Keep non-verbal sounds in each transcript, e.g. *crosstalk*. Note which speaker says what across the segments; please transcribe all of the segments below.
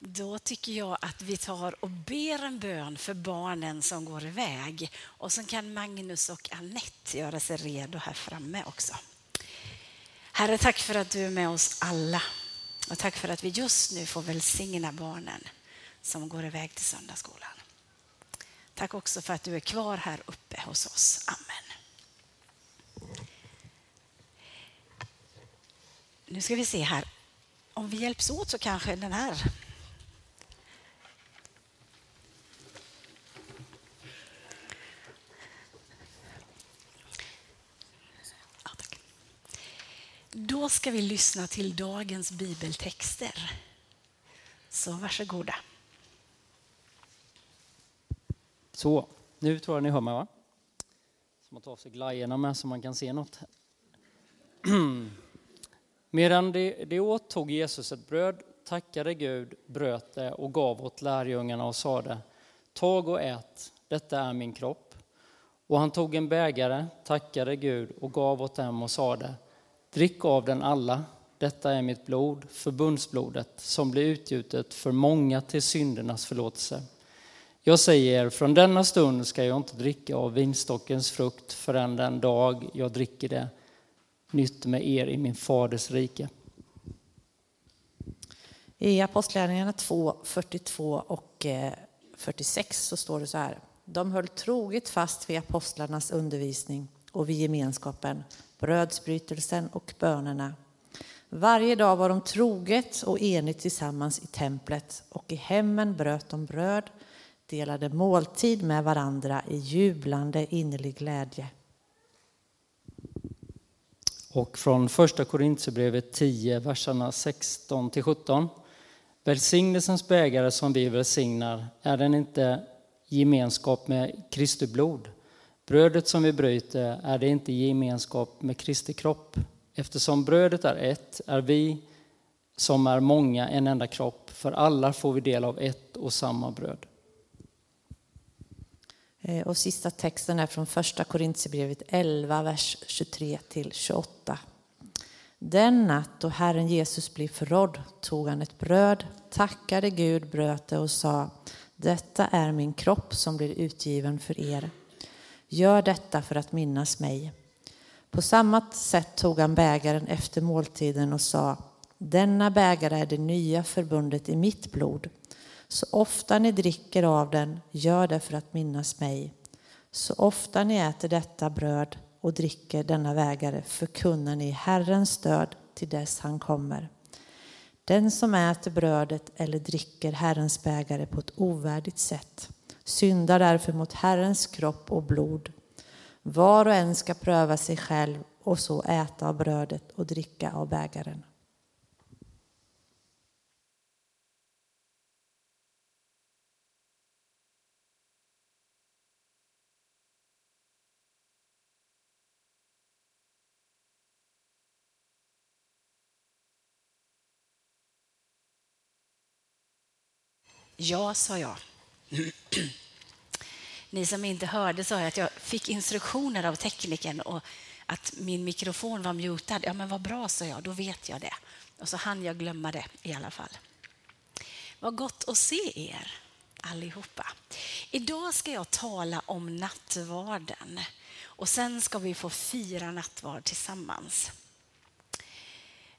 Speaker 1: Då tycker jag att vi tar och ber en bön för barnen som går iväg. Och så kan Magnus och Annette göra sig redo här framme också. Herre, tack för att du är med oss alla. Och tack för att vi just nu får välsigna barnen som går iväg till söndagsskolan. Tack också för att du är kvar här uppe hos oss. Amen. Nu ska vi se här. Om vi hjälps åt så kanske den här Då ska vi lyssna till dagens bibeltexter. Så varsågoda.
Speaker 2: Så, nu tror jag ni hör mig va? Så man tar av sig glajjorna med så man kan se något. *clears throat* Medan det, det åt tog Jesus ett bröd, tackade Gud, bröt det och gav åt lärjungarna och sade Tag och ät, detta är min kropp. Och han tog en bägare, tackade Gud och gav åt dem och sade Drick av den alla, detta är mitt blod, förbundsblodet, som blir utgjutet för många till syndernas förlåtelse. Jag säger er, från denna stund ska jag inte dricka av vinstockens frukt förrän den dag jag dricker det nytt med er i min faders rike.
Speaker 3: I Apostlagärningarna 2, 42 och eh, 46 så står det så här. De höll troget fast vid apostlarnas undervisning och vid gemenskapen, brödsbrytelsen och bönerna. Varje dag var de troget och enigt tillsammans i templet och i hemmen bröt de bröd, delade måltid med varandra i jublande innerlig glädje.
Speaker 2: Och från första Korintierbrevet 10, verserna 16 till 17. Välsignelsens bägare som vi välsignar, är den inte gemenskap med Kristi blod? Brödet som vi bryter, är det inte gemenskap med Kristi kropp? Eftersom brödet är ett, är vi som är många en enda kropp, för alla får vi del av ett och samma bröd.
Speaker 3: Eh, och sista texten är från första Korintierbrevet 11, vers 23 till 28. Den natt då Herren Jesus blev förrådd tog han ett bröd, tackade Gud, bröt det och sa Detta är min kropp som blir utgiven för er. Gör detta för att minnas mig. På samma sätt tog han bägaren efter måltiden och sa Denna bägare är det nya förbundet i mitt blod. Så ofta ni dricker av den, gör det för att minnas mig. Så ofta ni äter detta bröd och dricker denna vägare förkunnar ni Herrens död till dess han kommer. Den som äter brödet eller dricker Herrens bägare på ett ovärdigt sätt syndar därför mot Herrens kropp och blod. Var och en ska pröva sig själv och så äta av brödet och dricka av bägaren.
Speaker 1: Ja, sa jag. *clears throat* Ni som inte hörde sa att jag fick instruktioner av teknikern och att min mikrofon var mutad. Ja, men vad bra, sa jag. Då vet jag det. Och så hann jag glömma det i alla fall. Vad gott att se er allihopa. Idag ska jag tala om nattvarden och sen ska vi få fira nattvard tillsammans.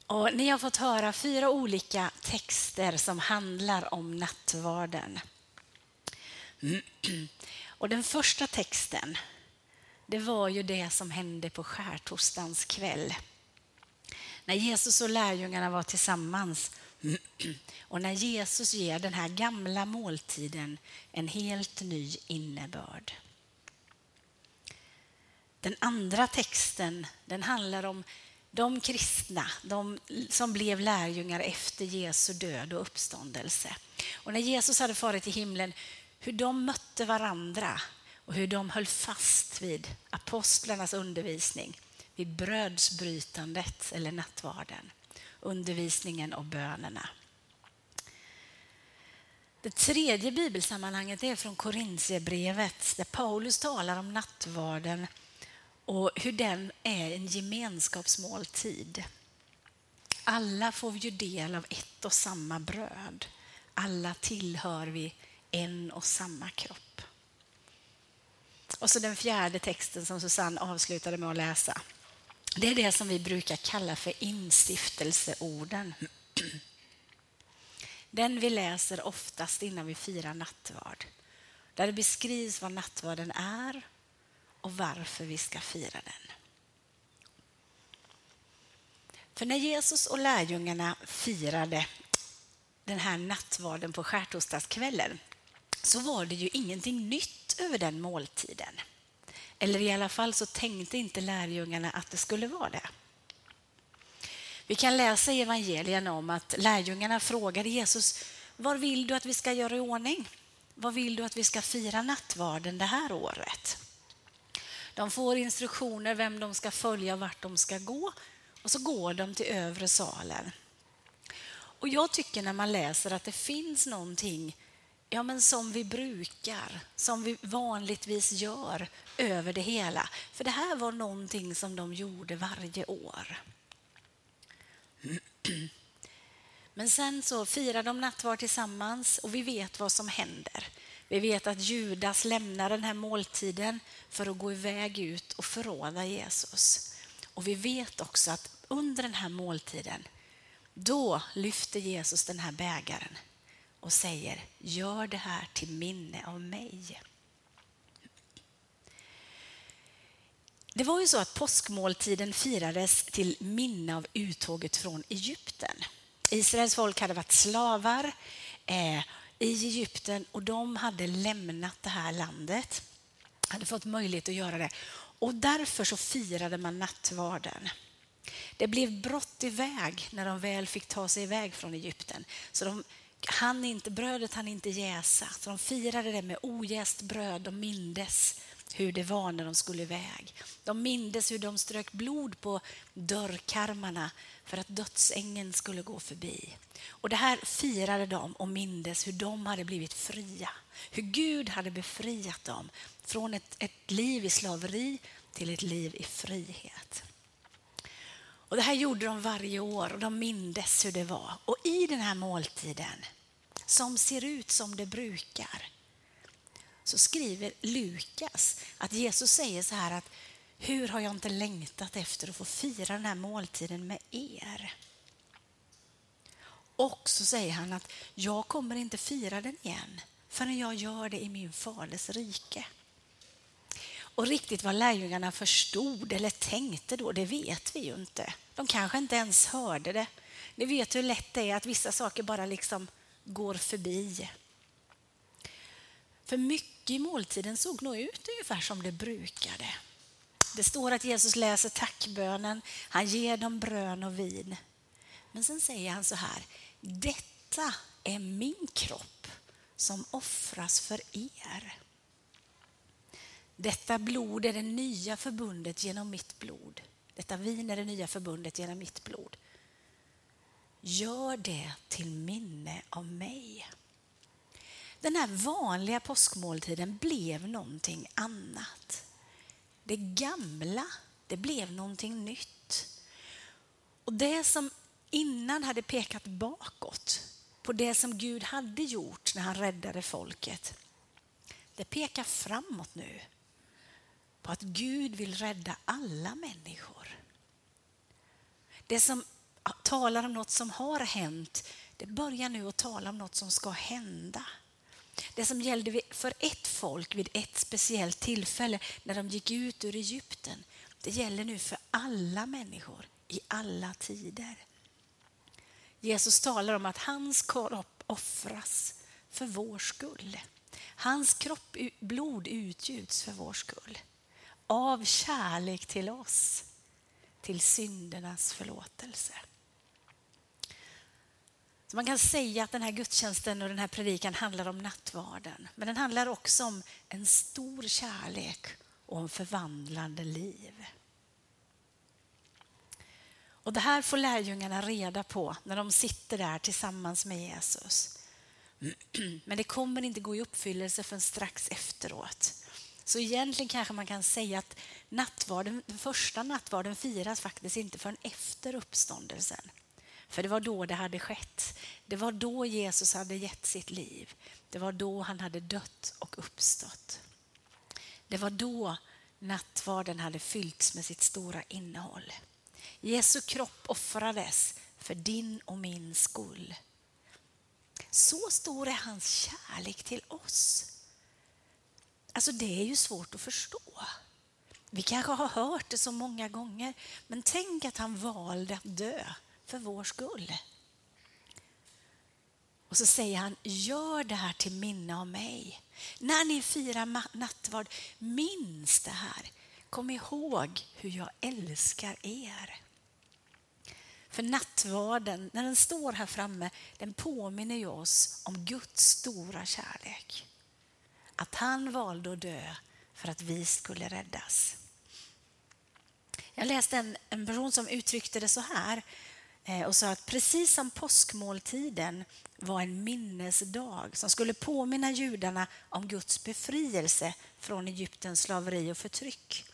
Speaker 1: Och ni har fått höra fyra olika texter som handlar om nattvarden. Och den första texten, det var ju det som hände på skärtorsdagens kväll. När Jesus och lärjungarna var tillsammans och när Jesus ger den här gamla måltiden en helt ny innebörd. Den andra texten den handlar om de kristna, de som blev lärjungar efter Jesu död och uppståndelse. Och när Jesus hade farit till himlen, hur de mötte varandra och hur de höll fast vid apostlarnas undervisning, vid brödsbrytandet eller nattvarden, undervisningen och bönerna. Det tredje bibelsammanhanget är från Korintierbrevet där Paulus talar om nattvarden och hur den är en gemenskapsmåltid. Alla får ju del av ett och samma bröd. Alla tillhör vi en och samma kropp. Och så den fjärde texten som Susanne avslutade med att läsa. Det är det som vi brukar kalla för instiftelseorden. Den vi läser oftast innan vi firar nattvard. Där det beskrivs vad nattvarden är och varför vi ska fira den. För när Jesus och lärjungarna firade den här nattvarden på skärtorsdagskvällen så var det ju ingenting nytt över den måltiden. Eller i alla fall så tänkte inte lärjungarna att det skulle vara det. Vi kan läsa i evangelierna om att lärjungarna frågade Jesus, var vill du att vi ska göra i ordning? Vad vill du att vi ska fira nattvarden det här året? De får instruktioner vem de ska följa och vart de ska gå och så går de till övre salen. Och jag tycker när man läser att det finns någonting ja, men som vi brukar, som vi vanligtvis gör över det hela. För det här var någonting som de gjorde varje år. Men sen så firar de nattvard tillsammans och vi vet vad som händer. Vi vet att Judas lämnar den här måltiden för att gå iväg ut och förråda Jesus. Och vi vet också att under den här måltiden, då lyfter Jesus den här bägaren och säger gör det här till minne av mig. Det var ju så att påskmåltiden firades till minne av uttåget från Egypten. Israels folk hade varit slavar eh, i Egypten och de hade lämnat det här landet, hade fått möjlighet att göra det. Och därför så firade man nattvarden. Det blev brott iväg när de väl fick ta sig iväg från Egypten. Så de han inte, brödet hann inte jäsa, så de firade det med ojäst bröd. De mindes hur det var när de skulle iväg. De mindes hur de strök blod på dörrkarmarna för att dödsängeln skulle gå förbi. Och Det här firade de och mindes hur de hade blivit fria. Hur Gud hade befriat dem från ett, ett liv i slaveri till ett liv i frihet. Och Det här gjorde de varje år och de mindes hur det var. Och i den här måltiden, som ser ut som det brukar, så skriver Lukas att Jesus säger så här att hur har jag inte längtat efter att få fira den här måltiden med er? Och så säger han att jag kommer inte fira den igen förrän jag gör det i min faders rike. Och riktigt vad lärjungarna förstod eller tänkte då, det vet vi ju inte. De kanske inte ens hörde det. Ni vet hur lätt det är att vissa saker bara liksom går förbi. För mycket i måltiden såg nog ut ungefär som det brukade. Det står att Jesus läser tackbönen, han ger dem brön och vin. Men sen säger han så här, detta är min kropp som offras för er. Detta blod är det nya förbundet genom mitt blod. Detta vin är det nya förbundet genom mitt blod. Gör det till minne av mig. Den här vanliga påskmåltiden blev någonting annat. Det gamla, det blev någonting nytt. Och det som innan hade pekat bakåt på det som Gud hade gjort när han räddade folket, det pekar framåt nu på att Gud vill rädda alla människor. Det som talar om något som har hänt, det börjar nu att tala om något som ska hända. Det som gällde för ett folk vid ett speciellt tillfälle när de gick ut ur Egypten, det gäller nu för alla människor i alla tider. Jesus talar om att hans kropp offras för vår skull. Hans kropp, blod utgjuts för vår skull. Av kärlek till oss, till syndernas förlåtelse. Så man kan säga att den här gudstjänsten och den här predikan handlar om nattvarden. Men den handlar också om en stor kärlek och om förvandlande liv. Och Det här får lärjungarna reda på när de sitter där tillsammans med Jesus. *clears throat* Men det kommer inte gå i uppfyllelse förrän strax efteråt. Så egentligen kanske man kan säga att nattvarden, den första nattvarden firas faktiskt inte förrän efter uppståndelsen. För det var då det hade skett. Det var då Jesus hade gett sitt liv. Det var då han hade dött och uppstått. Det var då nattvarden hade fyllts med sitt stora innehåll. Jesu kropp offrades för din och min skull. Så stor är hans kärlek till oss. Alltså det är ju svårt att förstå. Vi kanske har hört det så många gånger, men tänk att han valde att dö för vår skull. Och så säger han, gör det här till minne av mig. När ni firar nattvard, minns det här. Kom ihåg hur jag älskar er. För nattvarden, när den står här framme, den påminner ju oss om Guds stora kärlek. Att han valde att dö för att vi skulle räddas. Jag läste en, en person som uttryckte det så här eh, och sa att precis som påskmåltiden var en minnesdag som skulle påminna judarna om Guds befrielse från Egyptens slaveri och förtryck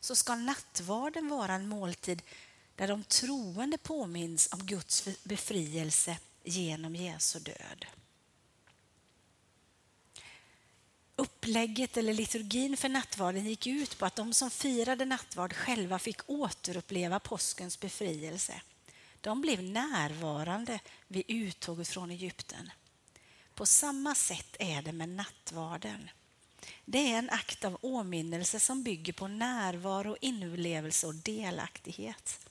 Speaker 1: så ska nattvarden vara en måltid där de troende påminns om Guds befrielse genom Jesu död. Upplägget eller liturgin för nattvarden gick ut på att de som firade nattvard själva fick återuppleva påskens befrielse. De blev närvarande vid uttåget från Egypten. På samma sätt är det med nattvarden. Det är en akt av åminnelse som bygger på närvaro, inlevelse och delaktighet.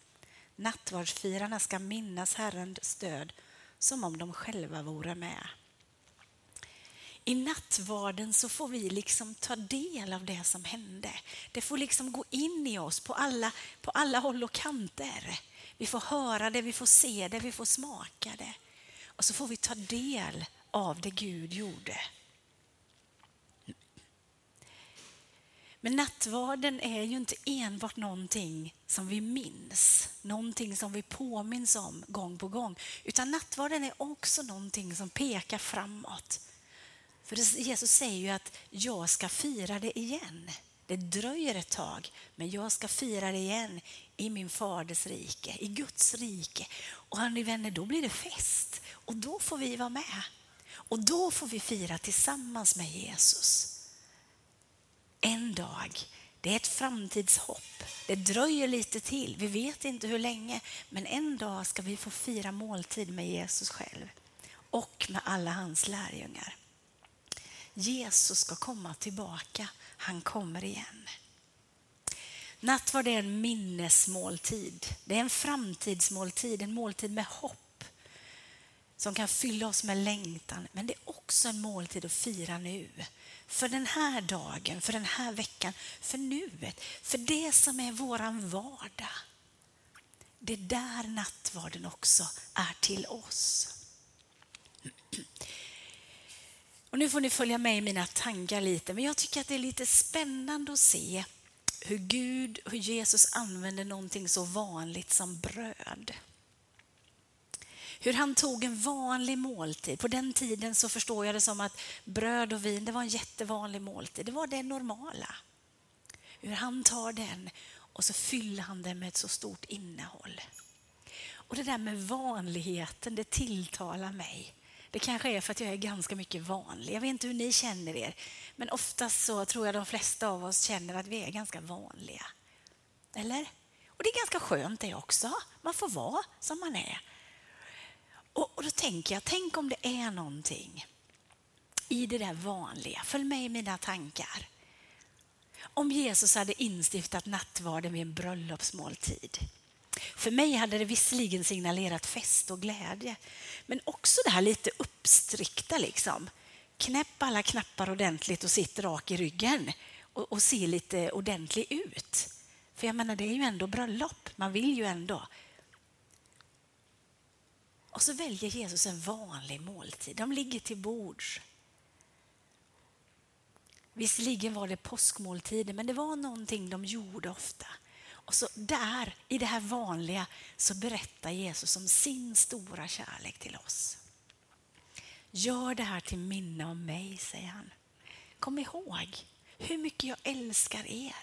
Speaker 1: Nattvardsfirarna ska minnas Herrens död som om de själva vore med. I nattvarden så får vi liksom ta del av det som hände. Det får liksom gå in i oss på alla, på alla håll och kanter. Vi får höra det, vi får se det, vi får smaka det. Och så får vi ta del av det Gud gjorde. Men nattvarden är ju inte enbart någonting som vi minns, någonting som vi påminns om gång på gång, utan nattvarden är också någonting som pekar framåt. För Jesus säger ju att jag ska fira det igen. Det dröjer ett tag, men jag ska fira det igen i min faders rike, i Guds rike. Och hörni vänner, då blir det fest och då får vi vara med. Och då får vi fira tillsammans med Jesus. En dag, det är ett framtidshopp. Det dröjer lite till, vi vet inte hur länge, men en dag ska vi få fira måltid med Jesus själv och med alla hans lärjungar. Jesus ska komma tillbaka. Han kommer igen. Nattvard är en minnesmåltid. Det är en framtidsmåltid, en måltid med hopp som kan fylla oss med längtan. Men det är också en måltid att fira nu. För den här dagen, för den här veckan, för nuet, för det som är våran vardag. Det är där nattvarden också är till oss. Och nu får ni följa med i mina tankar lite, men jag tycker att det är lite spännande att se hur Gud, hur Jesus använder någonting så vanligt som bröd. Hur han tog en vanlig måltid. På den tiden så förstår jag det som att bröd och vin det var en jättevanlig måltid. Det var det normala. Hur han tar den och så fyller han den med ett så stort innehåll. Och det där med vanligheten, det tilltalar mig. Det kanske är för att jag är ganska mycket vanlig. Jag vet inte hur ni känner er. Men oftast så tror jag de flesta av oss känner att vi är ganska vanliga. Eller? Och det är ganska skönt det också. Man får vara som man är. Och, och då tänker jag, tänk om det är någonting i det där vanliga. Följ med i mina tankar. Om Jesus hade instiftat nattvarden vid en bröllopsmåltid för mig hade det visserligen signalerat fest och glädje, men också det här lite uppstrikta. Liksom. Knäpp alla knappar ordentligt och sitt rak i ryggen och, och se lite ordentlig ut. För jag menar, det är ju ändå bröllop. Man vill ju ändå. Och så väljer Jesus en vanlig måltid. De ligger till bords. Visserligen var det påskmåltider, men det var någonting de gjorde ofta. Och så där, i det här vanliga, så berättar Jesus om sin stora kärlek till oss. Gör det här till minne om mig, säger han. Kom ihåg hur mycket jag älskar er.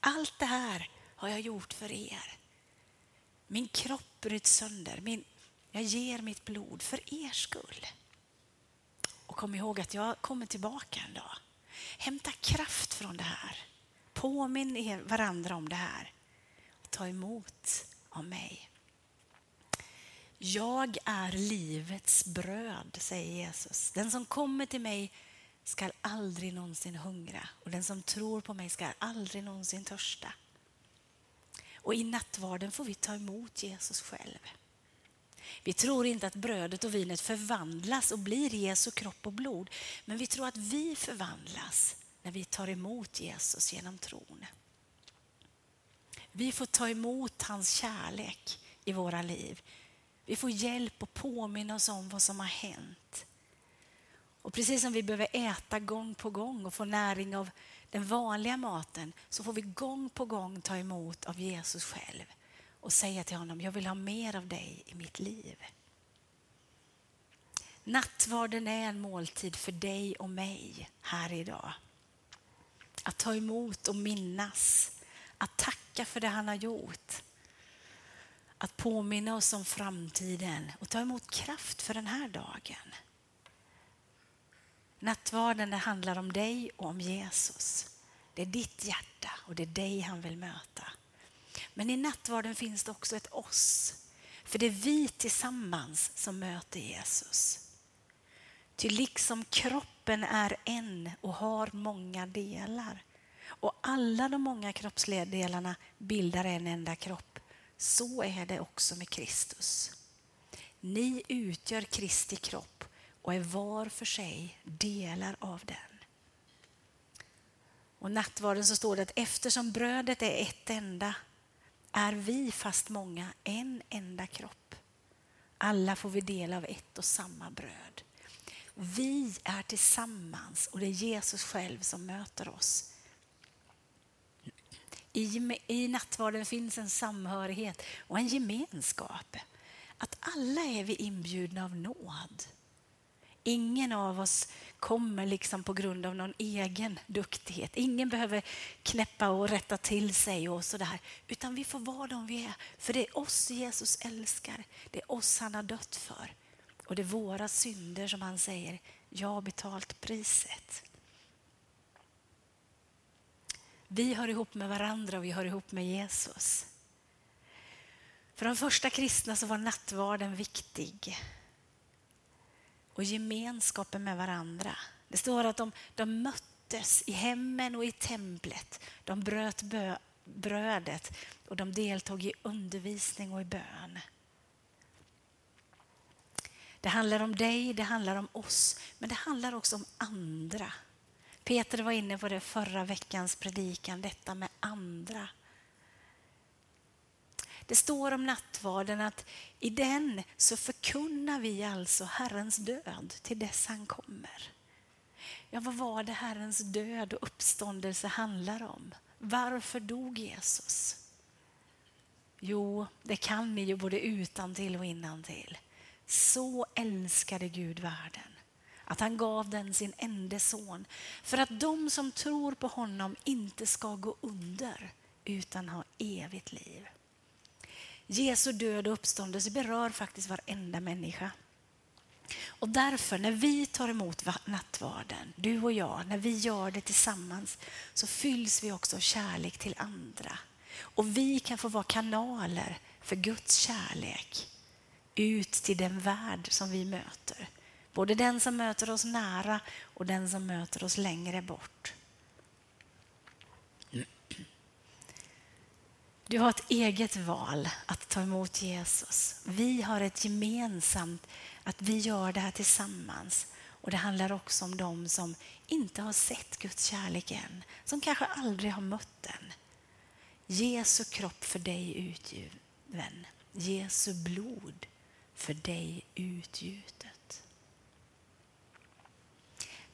Speaker 1: Allt det här har jag gjort för er. Min kropp bryts sönder, min, Jag ger mitt blod för er skull. Och kom ihåg att jag kommer tillbaka en dag. Hämta kraft från det här. Påminn er varandra om det här. Ta emot av mig. Jag är livets bröd, säger Jesus. Den som kommer till mig skall aldrig någonsin hungra och den som tror på mig skall aldrig någonsin törsta. Och i nattvarden får vi ta emot Jesus själv. Vi tror inte att brödet och vinet förvandlas och blir Jesu kropp och blod, men vi tror att vi förvandlas när vi tar emot Jesus genom tron. Vi får ta emot hans kärlek i våra liv. Vi får hjälp att påminna oss om vad som har hänt. Och precis som vi behöver äta gång på gång och få näring av den vanliga maten så får vi gång på gång ta emot av Jesus själv och säga till honom, jag vill ha mer av dig i mitt liv. Nattvarden är en måltid för dig och mig här idag. Att ta emot och minnas, att tacka för det han har gjort. Att påminna oss om framtiden och ta emot kraft för den här dagen. Nattvarden det handlar om dig och om Jesus. Det är ditt hjärta och det är dig han vill möta. Men i nattvarden finns det också ett oss. För det är vi tillsammans som möter Jesus. Ty liksom kroppen är en och har många delar och alla de många kroppsdelarna bildar en enda kropp, så är det också med Kristus. Ni utgör Kristi kropp och är var för sig delar av den. Och nattvarden så står det att eftersom brödet är ett enda är vi, fast många, en enda kropp. Alla får vi del av ett och samma bröd. Vi är tillsammans och det är Jesus själv som möter oss. I, I nattvarden finns en samhörighet och en gemenskap. Att alla är vi inbjudna av nåd. Ingen av oss kommer liksom på grund av någon egen duktighet. Ingen behöver knäppa och rätta till sig och sådär. Utan vi får vara de vi är. För det är oss Jesus älskar. Det är oss han har dött för. Och det är våra synder som han säger, jag har betalt priset. Vi hör ihop med varandra och vi hör ihop med Jesus. För de första kristna så var nattvarden viktig och gemenskapen med varandra. Det står att de, de möttes i hemmen och i templet. De bröt bö, brödet och de deltog i undervisning och i bön. Det handlar om dig, det handlar om oss, men det handlar också om andra. Peter var inne på det förra veckans predikan, detta med andra. Det står om nattvarden att i den så förkunnar vi alltså Herrens död till dess han kommer. Ja, vad var det Herrens död och uppståndelse handlar om? Varför dog Jesus? Jo, det kan ni ju både utan till och innan till. Så älskade Gud världen att han gav den sin enda son för att de som tror på honom inte ska gå under utan ha evigt liv. Jesu död och uppståndelse berör faktiskt varenda människa. Och därför, när vi tar emot nattvarden, du och jag, när vi gör det tillsammans, så fylls vi också av kärlek till andra. Och vi kan få vara kanaler för Guds kärlek ut till den värld som vi möter. Både den som möter oss nära och den som möter oss längre bort. Du har ett eget val att ta emot Jesus. Vi har ett gemensamt, att vi gör det här tillsammans. Och Det handlar också om dem som inte har sett Guds kärlek än, som kanske aldrig har mött den. Jesu kropp för dig utgiven, Jesu blod för dig utgjutet.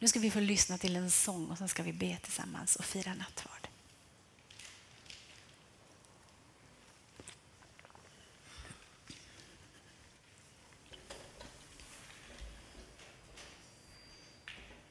Speaker 1: Nu ska vi få lyssna till en sång och sen ska vi be tillsammans och fira nattvard.